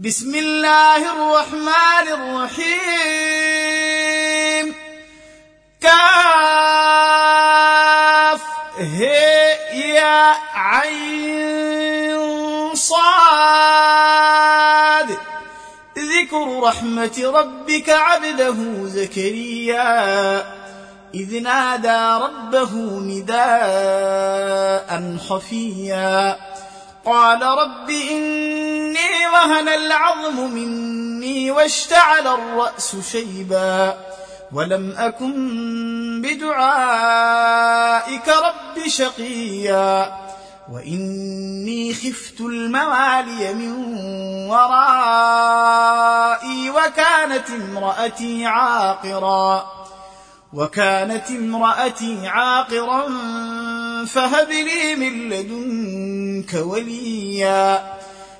بسم الله الرحمن الرحيم كاف هي يا عين صاد ذكر رحمة ربك عبده زكريا إذ نادى ربه نداء خفيا قال رب إني وهن العظم مني واشتعل الرأس شيبا ولم أكن بدعائك رب شقيا وإني خفت الموالي من ورائي وكانت امرأتي عاقرا وكانت امرأتي عاقرا فهب لي من لدنك وليا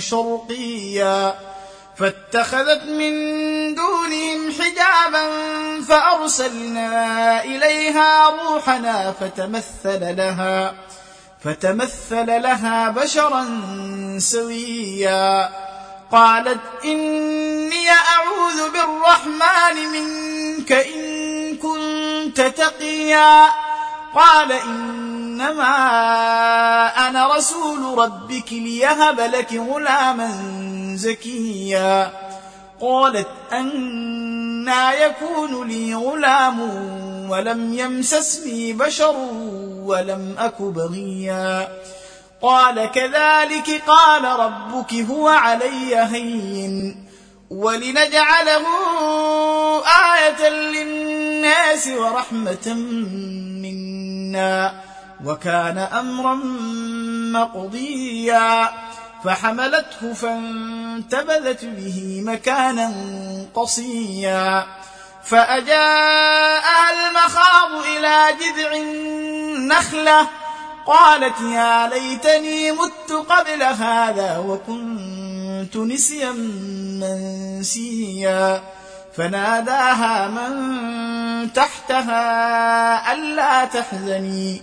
شرقيا فاتخذت من دونهم حجابا فأرسلنا إليها روحنا فتمثل لها فتمثل لها بشرا سويا. قالت إني أعوذ بالرحمن منك إن كنت تقيا. قال إنما أنا رسول ربك ليهب لك غلاما زكيا. قالت أنا يكون لي غلام ولم يمسسني بشر ولم أك بغيا. قال كذلك قال ربك هو علي هين. ولنجعله آية للناس ورحمة منا. وكان أمرا مقضيا فحملته فانتبذت به مكانا قصيا. فأجاءها المخاض إلى جذع النخلة قالت يا ليتني مت قبل هذا وكنت نسيا منسيا. فناداها من تحتها ألا تحزني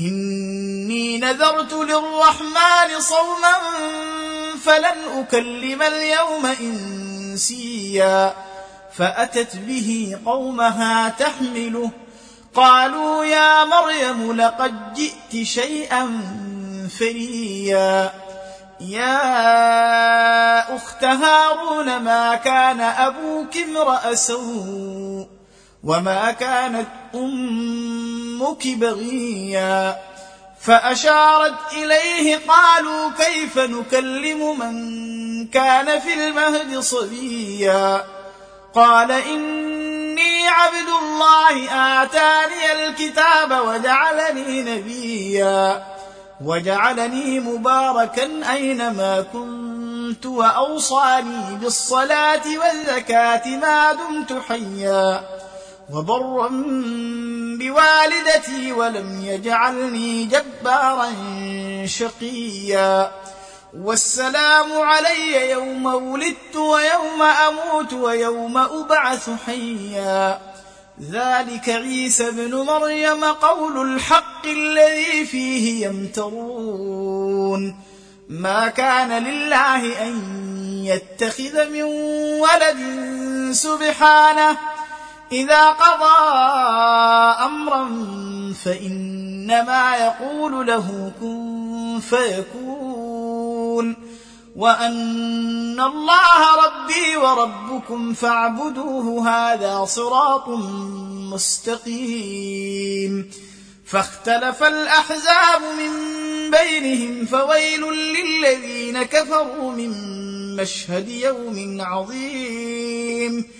إني نذرت للرحمن صوما فلن أكلم اليوم إنسيا فأتت به قومها تحمله. قالوا يا مريم لقد جئت شيئا فريا. يا أخت هارون ما كان أبوك امرأ سوء؟ وما كانت أمك بغيا فاشارت اليه قالوا كيف نكلم من كان في المهد صبيا قال اني عبد الله اتاني الكتاب وجعلني نبيا وجعلني مباركا اينما كنت واوصاني بالصلاه والزكاه ما دمت حيا وبرا بوالدتي ولم يجعلني جبارا شقيا. والسلام علي يوم ولدت ويوم أموت ويوم أبعث حيا. ذلك عيسى ابن مريم قول الحق الذي فيه يمترون. ما كان لله أن يتخذ من ولد سبحانه إذا قضى أمرا فإنما يقول له كن فيكون وأن الله ربي وربكم فاعبدوه هذا صراط مستقيم فاختلف الأحزاب من بينهم فويل للذين كفروا من مشهد يوم عظيم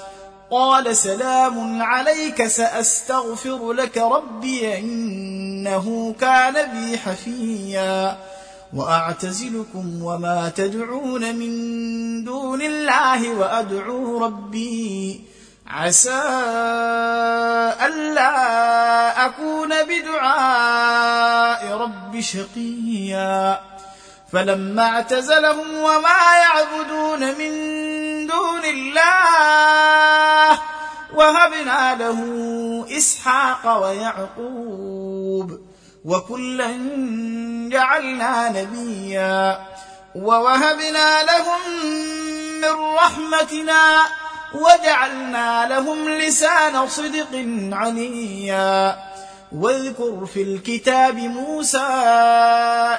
قال سلام عليك سأستغفر لك ربي إنه كان بي حفيا وأعتزلكم وما تدعون من دون الله وأدعو ربي عسى ألا أكون بدعاء رب شقيا فلما اعتزلهم وما يعبدون من دون الله وهبنا له إسحاق ويعقوب وكلا جعلنا نبيا ووهبنا لهم من رحمتنا وجعلنا لهم لسان صدق عليا. واذكر في الكتاب موسى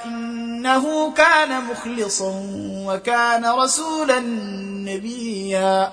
إنه كان مخلصا وكان رسولا نبيا.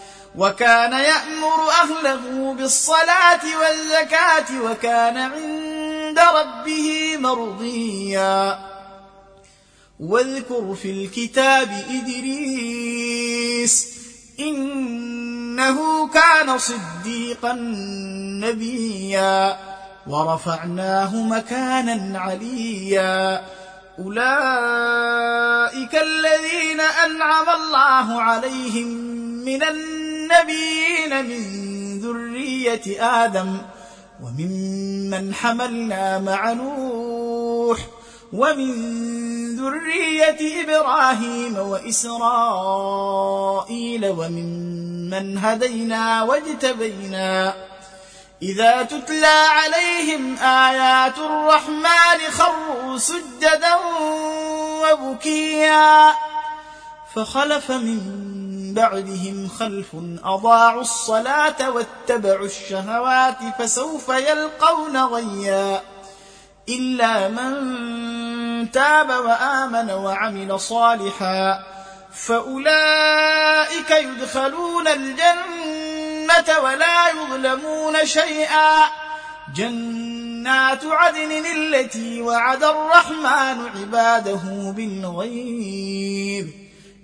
وكان يأمر أهله بالصلاة والزكاة وكان عند ربه مرضيا. واذكر في الكتاب إدريس إن إنه كان صديقا نبيا. ورفعناه مكانا عليا. أولئك الذين أنعم الله عليهم من النبيين من ذرية آدم وممن حملنا مع نوح ومن ذرية إبراهيم وإسرائيل وممن هدينا واجتبينا. إذا تتلى عليهم آيات الرحمن خروا سجدا وبكيا فخلف من بعدهم خلف أضاعوا الصلاة واتبعوا الشهوات فسوف يلقون غيا. إلا من تاب وآمن وعمل صالحا فأولئك يدخلون الجنة ولا يظلمون شيئا. جنات عدن التي وعد الرحمن عباده بالغيب.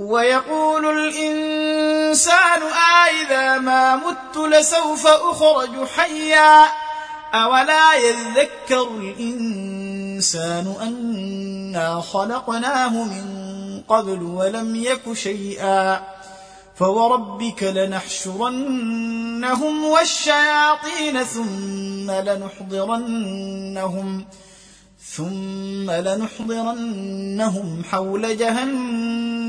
ويقول الإنسان آئذا ما مت لسوف أخرج حيا. أولا يذكر الإنسان أنا خلقناه من قبل ولم يك شيئا. فوربك لنحشرنهم والشياطين ثم لنحضرنهم ثم لنحضرنهم حول جهنم.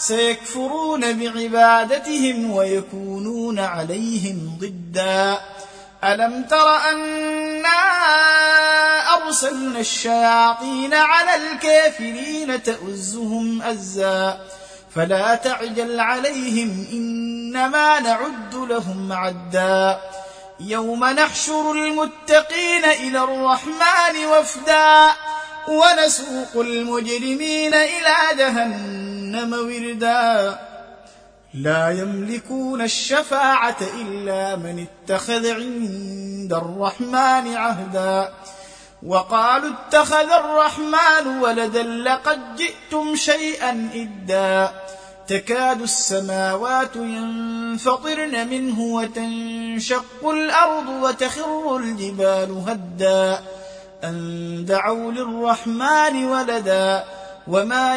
سيكفرون بعبادتهم ويكونون عليهم ضدا. ألم تر أنا أرسلنا الشياطين على الكافرين تؤزهم أزا. فلا تعجل عليهم إنما نعد لهم عدا. يوم نحشر المتقين إلى الرحمن وفدا. ونسوق المجرمين إلى جهنم. وردا. لا يملكون الشفاعة إلا من اتخذ عند الرحمن عهدا. وقالوا اتخذ الرحمن ولدا لقد جئتم شيئا إدا. تكاد السماوات ينفطرن منه وتنشق الأرض وتخر الجبال هدا. أن دعوا للرحمن ولدا. وما